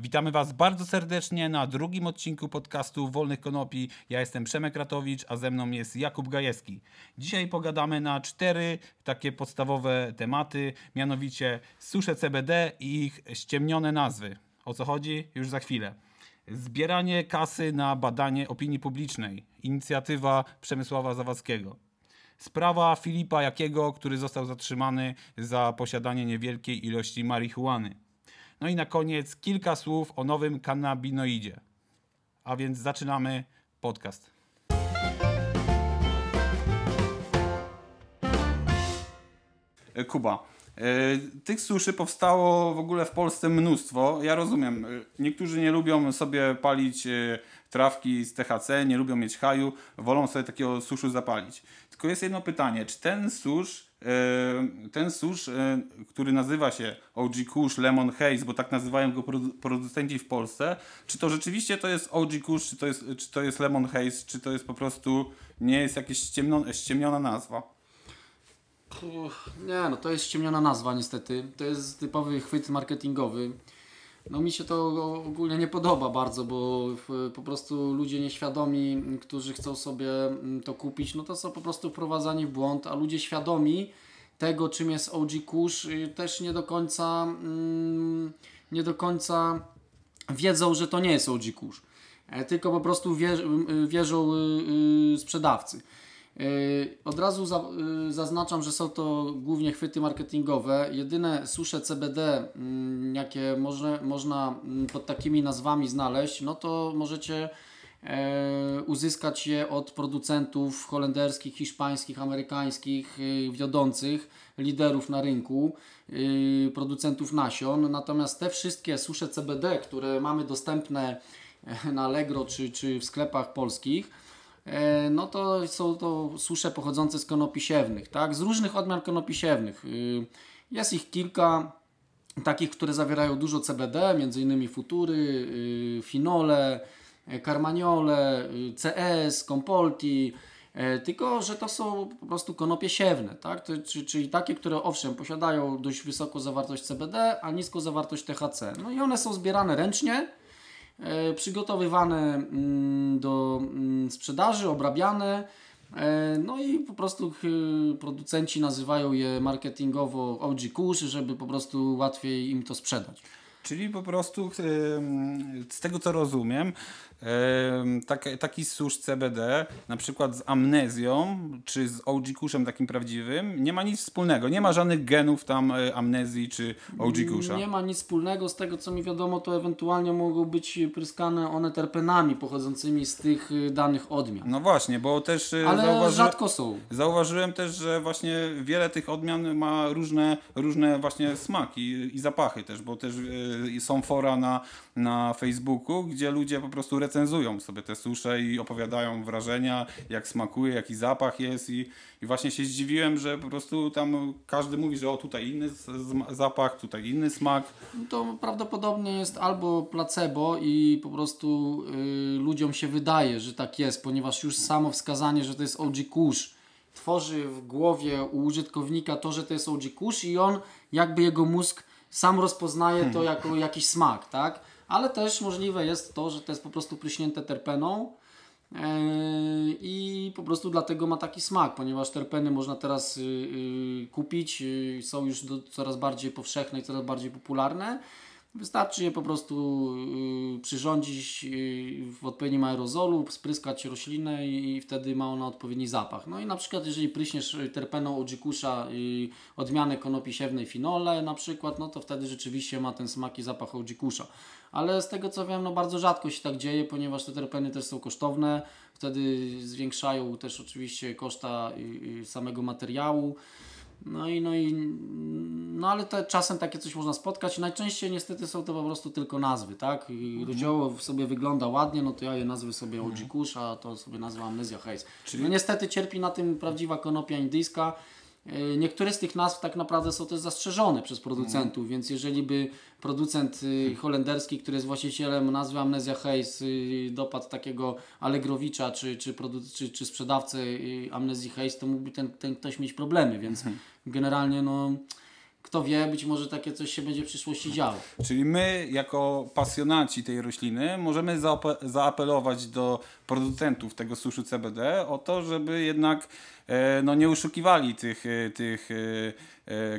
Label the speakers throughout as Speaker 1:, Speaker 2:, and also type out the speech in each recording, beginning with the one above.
Speaker 1: Witamy Was bardzo serdecznie na drugim odcinku podcastu Wolnych Konopi. Ja jestem Przemek Ratowicz, a ze mną jest Jakub Gajewski. Dzisiaj pogadamy na cztery takie podstawowe tematy, mianowicie susze CBD i ich ściemnione nazwy. O co chodzi? Już za chwilę. Zbieranie kasy na badanie opinii publicznej. Inicjatywa Przemysława Zawadzkiego. Sprawa Filipa Jakiego, który został zatrzymany za posiadanie niewielkiej ilości marihuany. No i na koniec kilka słów o nowym kanabinoidzie. A więc zaczynamy podcast. E, Kuba, e, tych suszy powstało w ogóle w Polsce mnóstwo. Ja rozumiem, e, niektórzy nie lubią sobie palić trawki z THC, nie lubią mieć haju, wolą sobie takiego suszu zapalić. Tylko jest jedno pytanie, czy ten susz, e, ten susz, e, który nazywa się OG Kush Lemon Haze, bo tak nazywają go produ- producenci w Polsce, czy to rzeczywiście to jest OG Kush, czy to jest, czy to jest Lemon Haze, czy to jest po prostu, nie jest jakaś ściemniona nazwa?
Speaker 2: Nie, no to jest ściemniona nazwa niestety. To jest typowy chwyt marketingowy. No mi się to ogólnie nie podoba bardzo, bo po prostu ludzie nieświadomi, którzy chcą sobie mm, to kupić, no to są po prostu wprowadzani w błąd, a ludzie świadomi tego, czym jest OG Kush, y, też nie do końca mm, nie do końca wiedzą, że to nie jest OG Kush. E, Tylko po prostu wierzą, wierzą y, y, sprzedawcy. Yy, Od razu yy, zaznaczam, że są to głównie chwyty marketingowe. Jedyne susze CBD, mm, jakie może, można mm, pod takimi nazwami znaleźć, no to możecie e, uzyskać je od producentów holenderskich, hiszpańskich, amerykańskich, yy, wiodących, liderów na rynku, yy, producentów nasion. Natomiast te wszystkie susze CBD, które mamy dostępne e, na Allegro czy, czy w sklepach polskich, no to są to susze pochodzące z konopi siewnych, tak? Z różnych odmian konopi siewnych. Y, Jest ich kilka takich, które zawierają dużo CBD, innymi futury, y, finole, e, carmagnole, y, CS, compolti, e, tylko, że to są po prostu konopie siewne, tak? Czyli takie, które owszem posiadają dość wysoką zawartość CBD, a niską zawartość THC. No i one są zbierane ręcznie, e, przygotowywane mm, do mm, sprzedaży, obrabiane. e, No i po prostu producenci nazywają je marketingowo OG Kush, żeby po prostu łatwiej im to sprzedać.
Speaker 1: Czyli po prostu z tego co rozumiem, em, tak, taki susz CBD, na przykład z amnezją, czy z OG kuszem takim prawdziwym, nie ma nic wspólnego. Nie ma żadnych genów tam e, amnezji czy OG kusza.
Speaker 2: Nie ma nic wspólnego z tego, co mi wiadomo, to ewentualnie mogą być pryskane one terpenami pochodzącymi z tych y, danych odmian.
Speaker 1: No właśnie, bo też e,
Speaker 2: Ale
Speaker 1: zauważy...
Speaker 2: rzadko są.
Speaker 1: Zauważyłem też, że właśnie wiele tych odmian ma różne, różne właśnie smaki i zapachy też, bo też e, są fora na, na Facebooku, gdzie ludzie po prostu recenzują sobie te susze i opowiadają wrażenia, jak smakuje, jaki zapach jest i, i właśnie się zdziwiłem, że po prostu tam każdy mówi, że o tutaj inny zapach, tutaj inny smak.
Speaker 2: To prawdopodobnie jest albo placebo i po prostu y, ludziom się wydaje, że tak jest, ponieważ już samo wskazanie, że to jest OG Kush tworzy w głowie u użytkownika to, że to jest OG Kush i on jakby jego mózg sam rozpoznaje to jako jakiś smak, tak? Ale też możliwe jest to, że to jest po prostu pryśnięte terpeną Eee, i po prostu dlatego ma taki smak, ponieważ terpeny można teraz y, y, kupić, y, są już do, coraz bardziej powszechne i coraz bardziej popularne. Wystarczy je po prostu y, przyrządzić y, w odpowiednim aerozolu, spryskać roślinę i, wtedy ma ona odpowiedni zapach. No i na przykład jeżeli pryśniesz y, terpeną odzikusza odmianę konopi siewnej finole na przykład, no to wtedy rzeczywiście ma ten smak i zapach odzikusza. Ale z tego co wiem, no bardzo rzadko się tak dzieje, ponieważ te terpeny też są kosztowne, wtedy zwiększają też oczywiście koszta samego materiału. No i, no i, no ale te, czasem takie coś można spotkać. Najczęściej niestety są to po prostu tylko nazwy, tak? I Rozdziało sobie wygląda ładnie, no to ja je nazwy sobie OG Kush, a to sobie nazwę Amnesia Haze. No niestety cierpi na tym prawdziwa konopia indyjska. E, Niektóre z tych nazw tak naprawdę są też zastrzeżone przez producentów, więc jeżeli by producent y, holenderski, który jest właścicielem nazwy Amnesia Hayes, dopadł takiego Allegrowicza czy, czy, czy, czy sprzedawcę y, Amnesii Hayes, to mógłby ten, ten ktoś mieć problemy, więc generalnie no kto wie, być może takie coś się będzie w przyszłości działo.
Speaker 1: Czyli my, jako pasjonaci tej rośliny, możemy zaape- zaapelować do producentów tego suszu CBD o to, żeby jednak e, no, nie oszukiwali tych, e, tych e,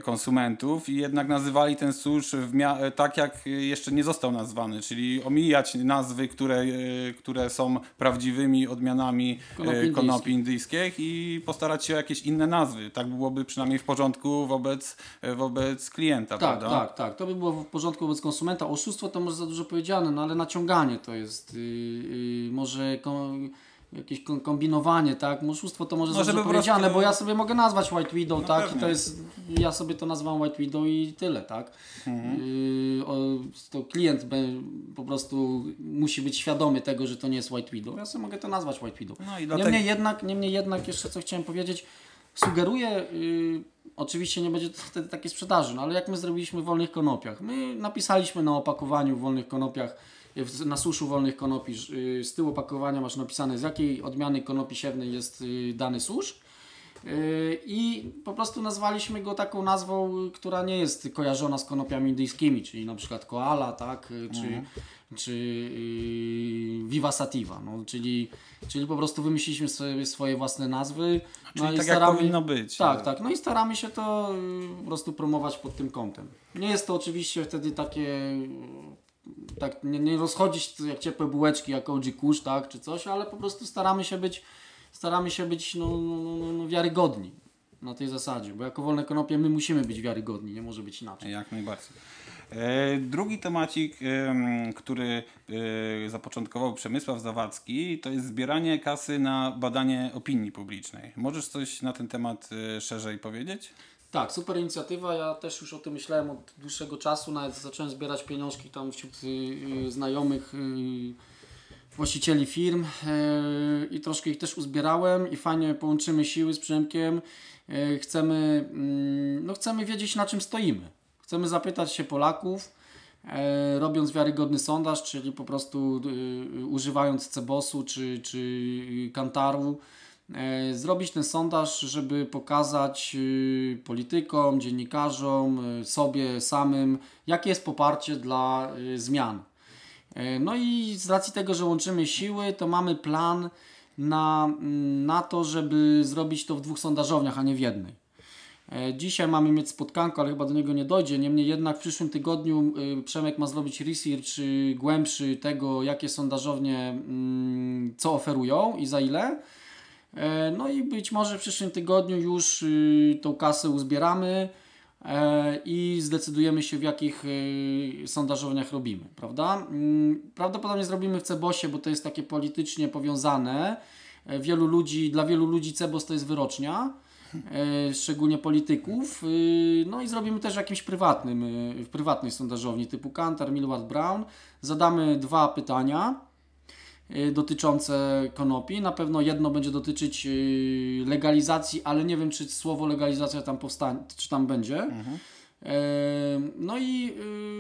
Speaker 1: konsumentów i jednak nazywali ten susz e, tak, jak jeszcze nie został nazwany, czyli omijać nazwy, które, e, które są prawdziwymi odmianami
Speaker 2: Konopi
Speaker 1: e,
Speaker 2: indyjskich.
Speaker 1: konopi indyjskich i postarać się o jakieś inne nazwy. Tak byłoby przynajmniej w porządku wobec, e, wobec klienta,
Speaker 2: Tak,
Speaker 1: prawda?
Speaker 2: tak, tak. To by było w porządku wobec konsumenta. Oszustwo to może za dużo powiedziane, no ale naciąganie to jest yy, yy, może jakieś kom- kombinowanie, tak? Oszustwo to może,
Speaker 1: Może
Speaker 2: za
Speaker 1: by
Speaker 2: dużo
Speaker 1: po prostu-
Speaker 2: powiedziane, bo ja sobie mogę nazwać White Widow,
Speaker 1: No
Speaker 2: tak?
Speaker 1: pewnie.
Speaker 2: I to jest, ja sobie to nazywam White Widow i tyle, tak?
Speaker 1: Mhm.
Speaker 2: Yy, o, to klient be, po prostu musi być świadomy tego, że to nie jest White Widow. Ja sobie mogę to nazwać White Widow.
Speaker 1: No dlatego-
Speaker 2: Niemniej jednak, niemniej jednak jeszcze co chciałem powiedzieć, sugeruję, yy, oczywiście nie będzie to wtedy takiej sprzedaży, no ale jak my zrobiliśmy w wolnych konopiach, my napisaliśmy na opakowaniu w wolnych konopiach, na suszu wolnych konopi, yy, z tyłu opakowania masz napisane z jakiej odmiany konopi siewnej jest yy, dany susz. I po prostu nazwaliśmy go taką nazwą, y, która nie jest kojarzona z konopiami indyjskimi, czyli na przykład koala, tak, y, czy, czy yy, Viva Sativa, no, czyli, czyli po prostu wymyśliliśmy sobie swoje własne nazwy.
Speaker 1: Czyli
Speaker 2: no i
Speaker 1: tak jak powinno być.
Speaker 2: Tak, tak, no i staramy się to y, po prostu promować pod tym kątem. Nie jest to oczywiście wtedy takie, y, tak, nie, nie rozchodzić jak ciepłe bułeczki, jak OG Kusz, tak, czy coś, ale po prostu staramy się być staramy się być no, no, no, no, wiarygodni na tej zasadzie, bo jako wolne konopie my musimy być wiarygodni, nie może być inaczej.
Speaker 1: Jak najbardziej. E, Drugi temacik, em, który e, zapoczątkował Przemysław Zawadzki, to jest zbieranie kasy na badanie opinii publicznej. Możesz coś na ten temat e, szerzej powiedzieć?
Speaker 2: Tak, super inicjatywa. Ja też już o tym myślałem od dłuższego czasu. Nawet zacząłem zbierać pieniążki tam wśród y, y, znajomych y, właścicieli firm i troszkę ich też uzbierałem i fajnie połączymy siły z Przemkiem. Chcemy, mm, no chcemy wiedzieć na czym stoimy. Chcemy zapytać się Polaków, robiąc wiarygodny sondaż, czyli po prostu używając Cebosu czy, czy Kantaru, zrobić ten sondaż, żeby pokazać y, politykom, dziennikarzom, y, sobie samym, jakie jest poparcie dla y, zmian. E, No i z racji tego, że łączymy siły, to mamy plan na, mm, na to, żeby zrobić to w dwóch sondażowniach, a nie w jednej. E, Dzisiaj mamy mieć spotkanko, ale chyba do niego nie dojdzie. Niemniej jednak w przyszłym tygodniu Przemek ma zrobić research głębszy tego, jakie sondażownie mm, co oferują i za ile. E, No i być może w przyszłym tygodniu już y, tą kasę uzbieramy e, i zdecydujemy się w jakich y, sondażowniach robimy, prawda? Mm, Prawdopodobnie zrobimy w Cebosie, bo to jest takie politycznie powiązane. E, Wielu ludzi, dla wielu ludzi Cebos to jest wyrocznia, szczególnie polityków. Y, No i zrobimy też w jakimś prywatnym, w prywatnej sondażowni typu Kantar, Millward Brown. Zadamy dwa pytania dotyczące konopi. Na pewno jedno będzie dotyczyć y, legalizacji, ale nie wiem, czy słowo legalizacja tam powstanie, czy tam będzie. E, No i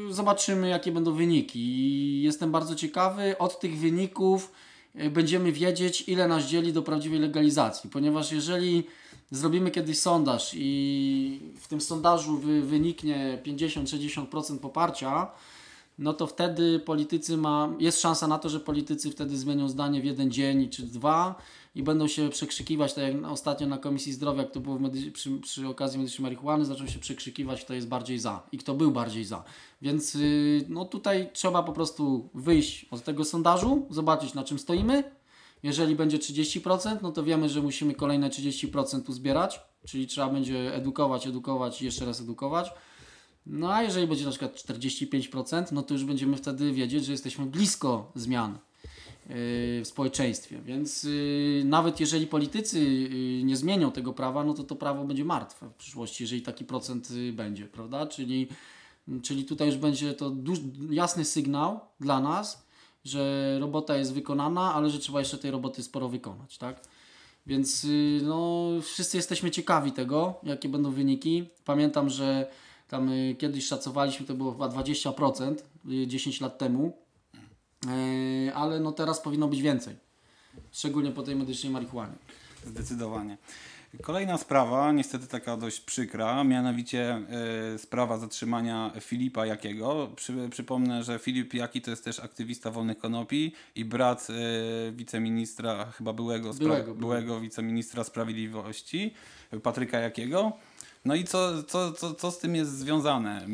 Speaker 2: y, zobaczymy, jakie będą wyniki. Jestem bardzo ciekawy. Od tych wyników y, będziemy wiedzieć, ile nas dzieli do prawdziwej legalizacji. Ponieważ jeżeli zrobimy kiedyś sondaż i w tym sondażu wy, wyniknie 50-60% poparcia, no to wtedy politycy ma, jest szansa na to, że politycy wtedy zmienią zdanie w jeden dzień czy dwa i będą się przekrzykiwać, tak jak ostatnio na Komisji Zdrowia, jak to było medy- przy, przy okazji medycznej marihuany, zaczął się przekrzykiwać, kto jest bardziej za i kto był bardziej za. Więc yy, no tutaj trzeba po prostu wyjść od tego sondażu, zobaczyć na czym stoimy. Jeżeli będzie 30%, no to wiemy, że musimy kolejne 30% uzbierać, czyli trzeba będzie edukować, edukować i jeszcze raz edukować. No a jeżeli będzie na przykład 45%, no to już będziemy wtedy wiedzieć, że jesteśmy blisko zmian yy, w społeczeństwie. Więc yy, nawet jeżeli politycy yy, nie zmienią tego prawa, no to to prawo będzie martwe w przyszłości, jeżeli taki procent będzie, prawda? Czyli, czyli tutaj już będzie to jasny sygnał dla nas, że robota jest wykonana, ale że trzeba jeszcze tej roboty sporo wykonać, tak? Więc no, wszyscy jesteśmy ciekawi tego, jakie będą wyniki. Pamiętam, że tam y, kiedyś szacowaliśmy, to było chyba 20% y, 10 lat temu, E, ale no teraz powinno być więcej. Szczególnie po tej medycznej marihuanie.
Speaker 1: Zdecydowanie. Kolejna sprawa, niestety taka dość przykra, mianowicie y, sprawa zatrzymania Filipa Jakiego. Przy, przypomnę, że Filip Jaki to jest też aktywista wolnych konopi i brat y, wiceministra, chyba byłego,
Speaker 2: Byłego,
Speaker 1: byłego wiceministra sprawiedliwości, Patryka Jakiego. No i co, co, co, co z tym jest związane,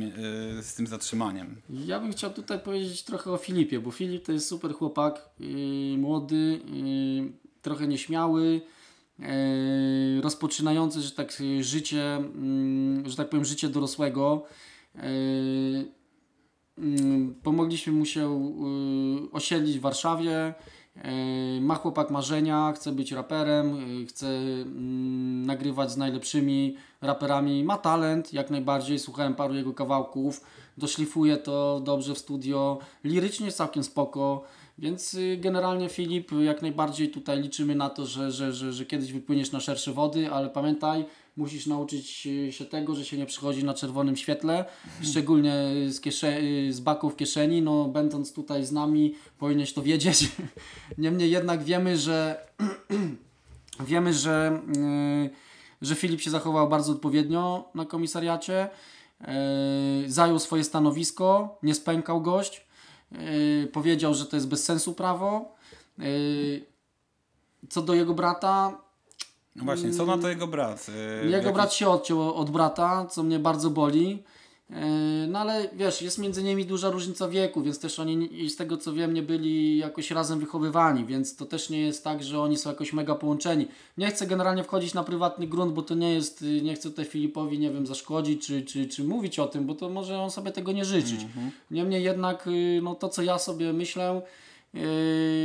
Speaker 1: y, z tym zatrzymaniem?
Speaker 2: Ja bym chciał tutaj powiedzieć trochę o Filipie, bo Filip to jest super chłopak, yy, młody, yy, trochę nieśmiały, rozpoczynający, że tak życie, yy, że tak powiem, życie dorosłego. Yy, pomogliśmy mu się osiedlić w Warszawie. Yy, Ma chłopak marzenia, chce być raperem, yy, chce mm, nagrywać z najlepszymi raperami. Ma talent, jak najbardziej. Słuchałem paru jego kawałków. Doszlifuje to dobrze w studio. Lirycznie całkiem spoko. Więc y, generalnie Filip, jak najbardziej tutaj liczymy na to, że, że, że, że kiedyś wypłyniesz na szersze wody, ale pamiętaj, musisz nauczyć y, się tego, że się nie przychodzi na czerwonym świetle, szczególnie z, kiesze- y, z baku w kieszeni. No, będąc tutaj z nami, powinieneś to wiedzieć. Niemniej jednak wiemy, że wiemy, że, yy, że Filip się zachował bardzo odpowiednio na komisariacie. Zajął swoje stanowisko, nie spękał gość. Powiedział, że to jest bez sensu prawo. Co do jego brata,
Speaker 1: No właśnie, co na to jego brat? Y,
Speaker 2: jego
Speaker 1: jaki-
Speaker 2: brat się odciął od brata, co mnie bardzo boli. Yy, No ale wiesz, jest między nimi duża różnica wieku, więc też oni z tego co wiem nie byli jakoś razem wychowywani, więc to też nie jest tak, że oni są jakoś mega połączeni. Nie chcę generalnie wchodzić na prywatny grunt, bo to nie jest, yy, nie chcę tutaj Filipowi, nie wiem, zaszkodzić czy, czy, czy mówić o tym, bo to może on sobie tego nie życzyć. Niemniej jednak no to co ja sobie myślę,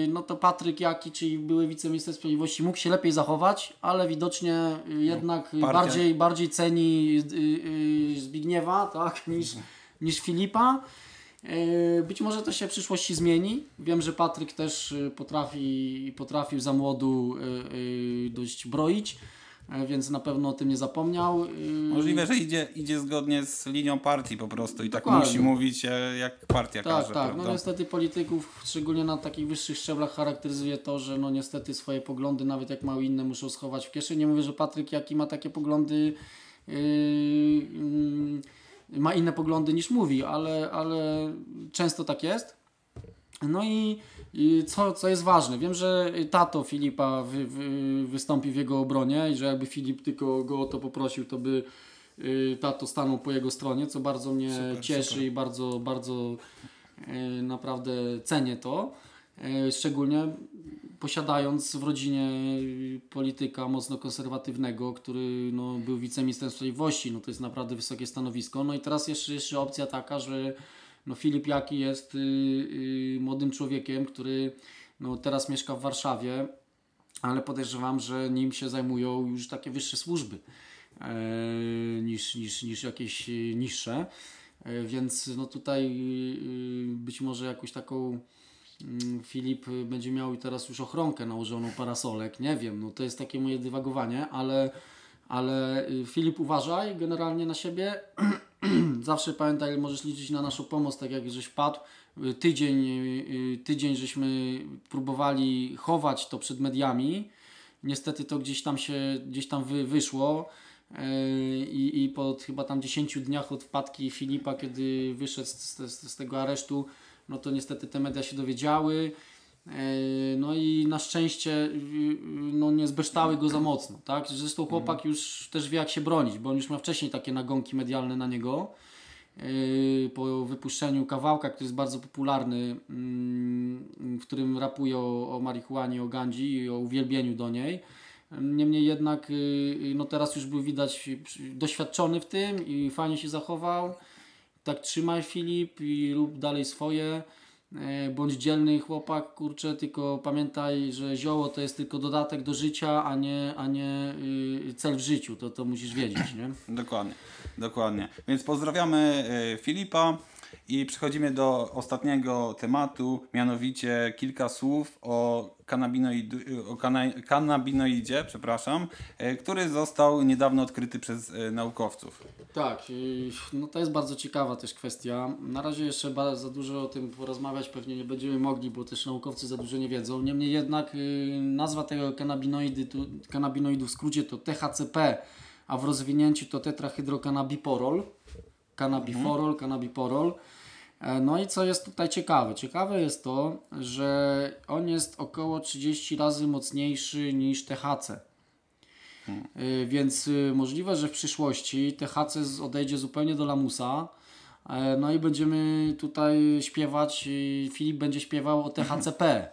Speaker 2: no to Patryk Jaki, czyli były wiceminister sprawiedliwości, mógł się lepiej zachować, ale widocznie yy, jednak yy,
Speaker 1: partia-
Speaker 2: bardziej, bardziej ceni yy, yy, Zbigniewa tak, niż, niż Filipa. Yy, Być może to się w przyszłości zmieni. Wiem, że Patryk też yy, potrafi, potrafił za młodu yy, yy, dość broić, yy, więc na pewno o tym nie zapomniał. Yy,
Speaker 1: Możliwe, że idzie, idzie zgodnie z linią partii po prostu i tak
Speaker 2: Dokładnie.
Speaker 1: musi mówić e, jak partia
Speaker 2: Tak,
Speaker 1: każe,
Speaker 2: tak.
Speaker 1: prawda?
Speaker 2: No niestety polityków, szczególnie na takich wyższych szczeblach, charakteryzuje to, że no niestety swoje poglądy, nawet jak mają inne, muszą schować w kieszeni. Nie mówię, że Patryk jaki ma takie poglądy, yy, yy, ma inne poglądy niż mówi, ale, ale często tak jest. No i, i co, co jest ważne, wiem, że tato Filipa wy, wy, wystąpi w jego obronie i że jakby Filip tylko go o to poprosił, to by y, tato stanął po jego stronie, co bardzo mnie
Speaker 1: Super,
Speaker 2: cieszy
Speaker 1: super.
Speaker 2: i bardzo, bardzo y, naprawdę cenię to. Y, szczególnie posiadając w rodzinie polityka mocno konserwatywnego, który no, był wiceministrem sprawiedliwości, no to jest naprawdę wysokie stanowisko. No i teraz jeszcze, jeszcze opcja taka, że no Filip Jaki jest y, y, młodym człowiekiem, który no, teraz mieszka w Warszawie, ale podejrzewam, że nim się zajmują już takie wyższe służby e, niż, niż, niż jakieś e, niższe. E, więc no tutaj y, być może jakąś taką mm, Filip y, będzie miał teraz już ochronkę nałożoną parasolek, nie wiem, no to jest takie moje dywagowanie, ale, ale y, Filip uważaj generalnie na siebie, zawsze pamiętaj, możesz liczyć na naszą pomoc, tak jak żeś padł. Y, Tydzień, y, y, tydzień żeśmy próbowali chować to przed mediami. Niestety to gdzieś tam się, gdzieś tam wy, wyszło. I, I po chyba tam 10 dniach od wpadki Filipa, kiedy wyszedł z, z, z tego aresztu, no to niestety te media się dowiedziały. Yy, No i na szczęście no nie zbeształy go za mocno, tak? Zresztą chłopak już też wie jak się bronić, bo on już ma wcześniej takie nagonki medialne na niego. Yy, Po wypuszczeniu kawałka, który jest bardzo popularny, mm, w którym rapuje o, o marihuanie, o gandzi i o uwielbieniu do niej. Niemniej jednak yy, no teraz już był widać doświadczony w tym i fajnie się zachował. Tak trzymaj Filip i rób dalej swoje. E, Bądź dzielny chłopak, kurczę, tylko pamiętaj, że zioło to jest tylko dodatek do życia, a nie, a nie y, cel w życiu. To, to musisz wiedzieć, nie?
Speaker 1: Dokładnie, dokładnie. Więc pozdrawiamy e, Filipa. I przechodzimy do ostatniego tematu, mianowicie kilka słów o, kanabinoidu, o kana, kanabinoidzie, przepraszam, e, który został niedawno odkryty przez e, naukowców.
Speaker 2: Tak, no to jest bardzo ciekawa też kwestia. Na razie jeszcze za dużo o tym porozmawiać pewnie nie będziemy mogli, bo też naukowcy za dużo nie wiedzą. Niemniej jednak y, nazwa tego kanabinoidy, kanabinoidu w skrócie to THCP, a w rozwinięciu to tetrahydrokanabiporol. Kanabiforol, kanabiporol. E, No i co jest tutaj ciekawe? Ciekawe jest to, że on jest około 30 razy mocniejszy niż THC. Y, Więc y, możliwe, że w przyszłości THC odejdzie zupełnie do lamusa. E, No i będziemy tutaj śpiewać, Filip będzie śpiewał o THCP.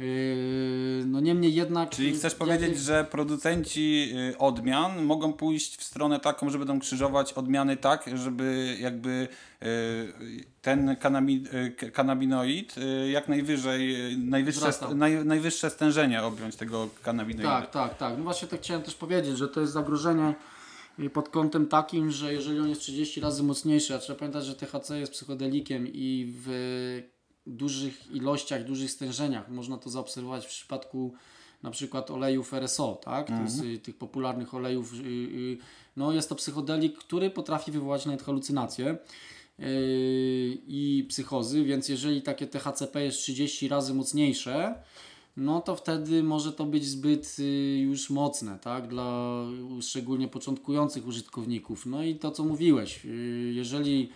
Speaker 2: Y, No niemniej jednak.
Speaker 1: Czyli chcesz powiedzieć, że producenci y, odmian mogą pójść w stronę taką, że będą krzyżować odmiany tak, żeby jakby y, ten y, kanabinoid jak najwyżej, najwyższe, naj, najwyższe stężenie objąć tego kanabinoidu.
Speaker 2: Tak, tak, tak. No właśnie tak chciałem też powiedzieć, że to jest zagrożenie y, pod kątem takim, że jeżeli on jest 30 razy mocniejszy, a trzeba pamiętać, że THC jest psychodelikiem i w dużych ilościach, dużych stężeniach można to zaobserwować w przypadku na przykład olejów RSO, tak? To jest, y, tych popularnych olejów. y, y, No jest to psychodelik, który potrafi wywołać nawet halucynacje i psychozy, więc jeżeli takie THCP jest 30 razy mocniejsze, no to wtedy może to być zbyt y, już mocne, tak, dla szczególnie początkujących użytkowników. No i to, co mówiłeś, y, jeżeli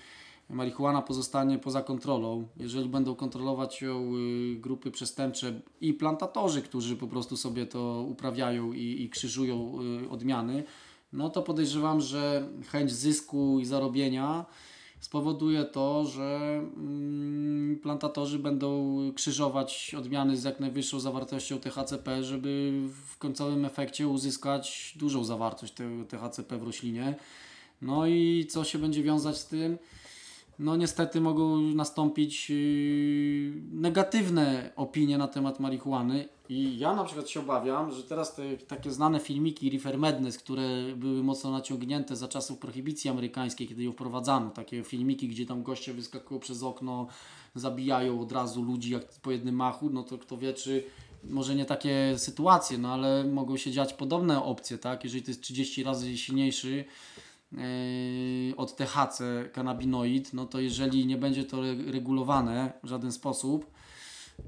Speaker 2: marihuana pozostanie poza kontrolą, jeżeli będą kontrolować ją y, grupy przestępcze i plantatorzy, którzy po prostu sobie to uprawiają i, i krzyżują odmiany, no to podejrzewam, że chęć zysku i zarobienia spowoduje to, że mm, plantatorzy będą krzyżować odmiany z jak najwyższą zawartością THCP, żeby w końcowym efekcie uzyskać dużą zawartość THCP w roślinie. No i co się będzie wiązać z tym? No niestety mogą nastąpić yy, negatywne opinie na temat marihuany i ja na przykład się obawiam, że teraz te takie znane filmiki Reefer Madness, które były mocno naciągnięte za czasów prohibicji amerykańskiej, kiedy ją wprowadzano, takie filmiki, gdzie tam goście wyskakują przez okno, zabijają od razu ludzi jak po jednym machu, no to kto wie, czy może nie takie sytuacje, no ale mogą się dziać podobne opcje, tak? Jeżeli to jest 30 razy silniejszy, od THC kanabinoid, no to jeżeli nie będzie to re- regulowane w żaden sposób,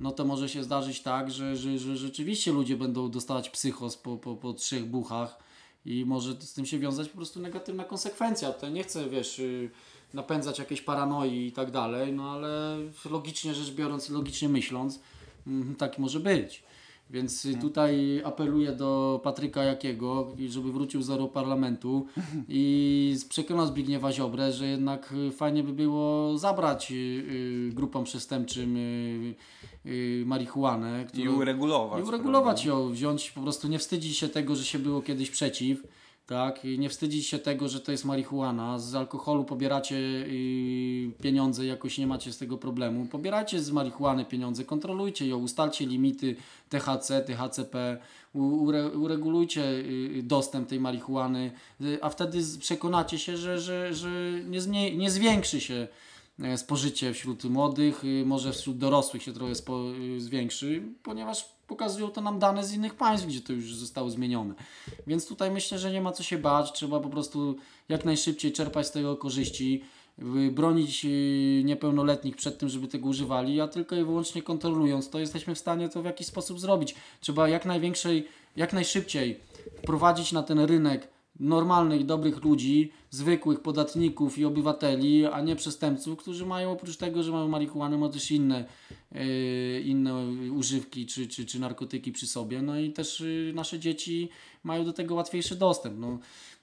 Speaker 2: no to może się zdarzyć tak, że, że, że rzeczywiście ludzie będą dostawać psychos po, po, po trzech buchach i może z tym się wiązać po prostu negatywna konsekwencja. To nie chcę, wiesz, yy, napędzać jakiejś paranoi i tak dalej, no ale logicznie rzecz biorąc, logicznie myśląc, mm, tak może być. Więc y, tutaj apeluję do Patryka Jakiego, żeby wrócił z Europarlamentu i przekonał Zbigniewa Ziobrę, że jednak fajnie by było zabrać y, y, grupom przestępczym y, marihuanę.
Speaker 1: I uregulować.
Speaker 2: i uregulować ją, wziąć, po prostu nie wstydzić się tego, że się było kiedyś przeciw, tak? I nie wstydzić się tego, że to jest marihuana. Z alkoholu pobieracie y, pieniądze, jakoś nie macie z tego problemu. Pobieracie z marihuany pieniądze, kontrolujcie ją, ustalcie limity THC, THCP, ure, uregulujcie y, dostęp tej marihuany, y, a wtedy przekonacie się, że, że, że nie, nie zwiększy się e, spożycie wśród młodych, może wśród dorosłych się trochę spo, zwiększy, ponieważ pokazują to nam dane z innych państw, gdzie to już zostało zmienione. Więc tutaj myślę, że nie ma co się bać, trzeba po prostu jak najszybciej czerpać z tego korzyści, y, bronić y, niepełnoletnich przed tym, żeby tego używali, a tylko i wyłącznie kontrolując to jesteśmy w stanie to w jakiś sposób zrobić. Trzeba jak największej, jak najszybciej wprowadzić na ten rynek normalnych, dobrych ludzi, zwykłych podatników i obywateli, a nie przestępców, którzy mają oprócz tego, że mają marihuanę, mają też inne, yy, inne używki czy, czy, czy narkotyki przy sobie. No i też yy, nasze dzieci mają do tego łatwiejszy dostęp. No,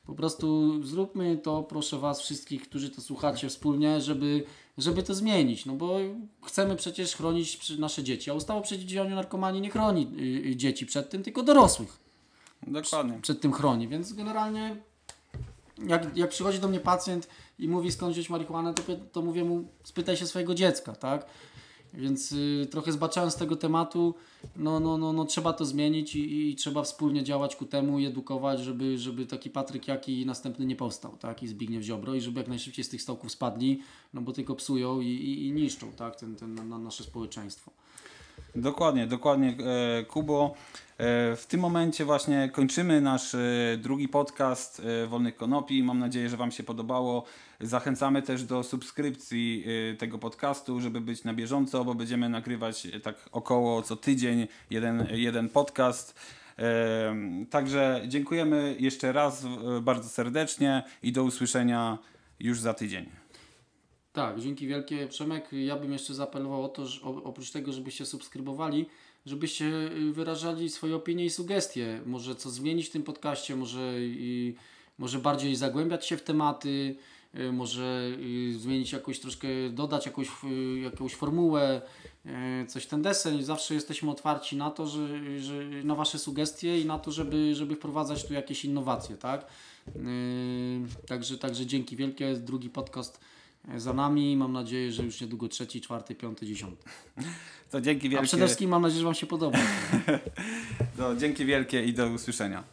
Speaker 2: po prostu zróbmy to, proszę Was wszystkich, którzy to słuchacie wspólnie, żeby, żeby to zmienić. No bo chcemy przecież chronić nasze dzieci, a ustawa o przeciwdziałaniu narkomanii nie chroni yy, dzieci przed tym, tylko dorosłych
Speaker 1: Dokładnie.
Speaker 2: przed tym chroni, więc generalnie jak, jak przychodzi do mnie pacjent i mówi skąd wziąć marihuanę, to, to mówię mu spytaj się swojego dziecka, tak? Więc y, trochę zbaczając tego tematu, no, no, no, no trzeba to zmienić i, i trzeba wspólnie działać ku temu i edukować, żeby, żeby taki Patryk Jaki następny nie powstał, tak? I Zbigniew Ziobro i żeby jak najszybciej z tych stołków spadli, no bo tylko psują i, i, i niszczą, tak? Ten, ten, na nasze społeczeństwo.
Speaker 1: Dokładnie, dokładnie, e, Kubo. E, w tym momencie właśnie kończymy nasz e, drugi podcast Wolnych Konopi. Mam nadzieję, że Wam się podobało. Zachęcamy też do subskrypcji tego podcastu, żeby być na bieżąco, bo będziemy nagrywać tak około co tydzień jeden, jeden podcast. Także dziękujemy jeszcze raz bardzo serdecznie i do usłyszenia już za tydzień.
Speaker 2: Tak, dzięki wielkie Przemek. Ja bym jeszcze zaapelował o to, że oprócz tego, żebyście subskrybowali, żebyście y, wyrażali swoje opinie i sugestie. Może co zmienić w tym podcaście, może, i, może bardziej zagłębiać się w tematy, y, może y, zmienić jakoś troszkę, dodać jakąś, jakąś formułę, coś ten deseń. Zawsze jesteśmy otwarci na to, że, że na Wasze sugestie i na to, żeby, żeby wprowadzać tu jakieś innowacje, tak? Także, także dzięki wielkie. Drugi podcast za nami. Mam nadzieję, że już niedługo trzeci, czwarty, piąty, dziesiąty.
Speaker 1: To dzięki
Speaker 2: A
Speaker 1: wielkie.
Speaker 2: przede wszystkim mam nadzieję, że Wam się podoba.
Speaker 1: To dzięki wielkie i do usłyszenia.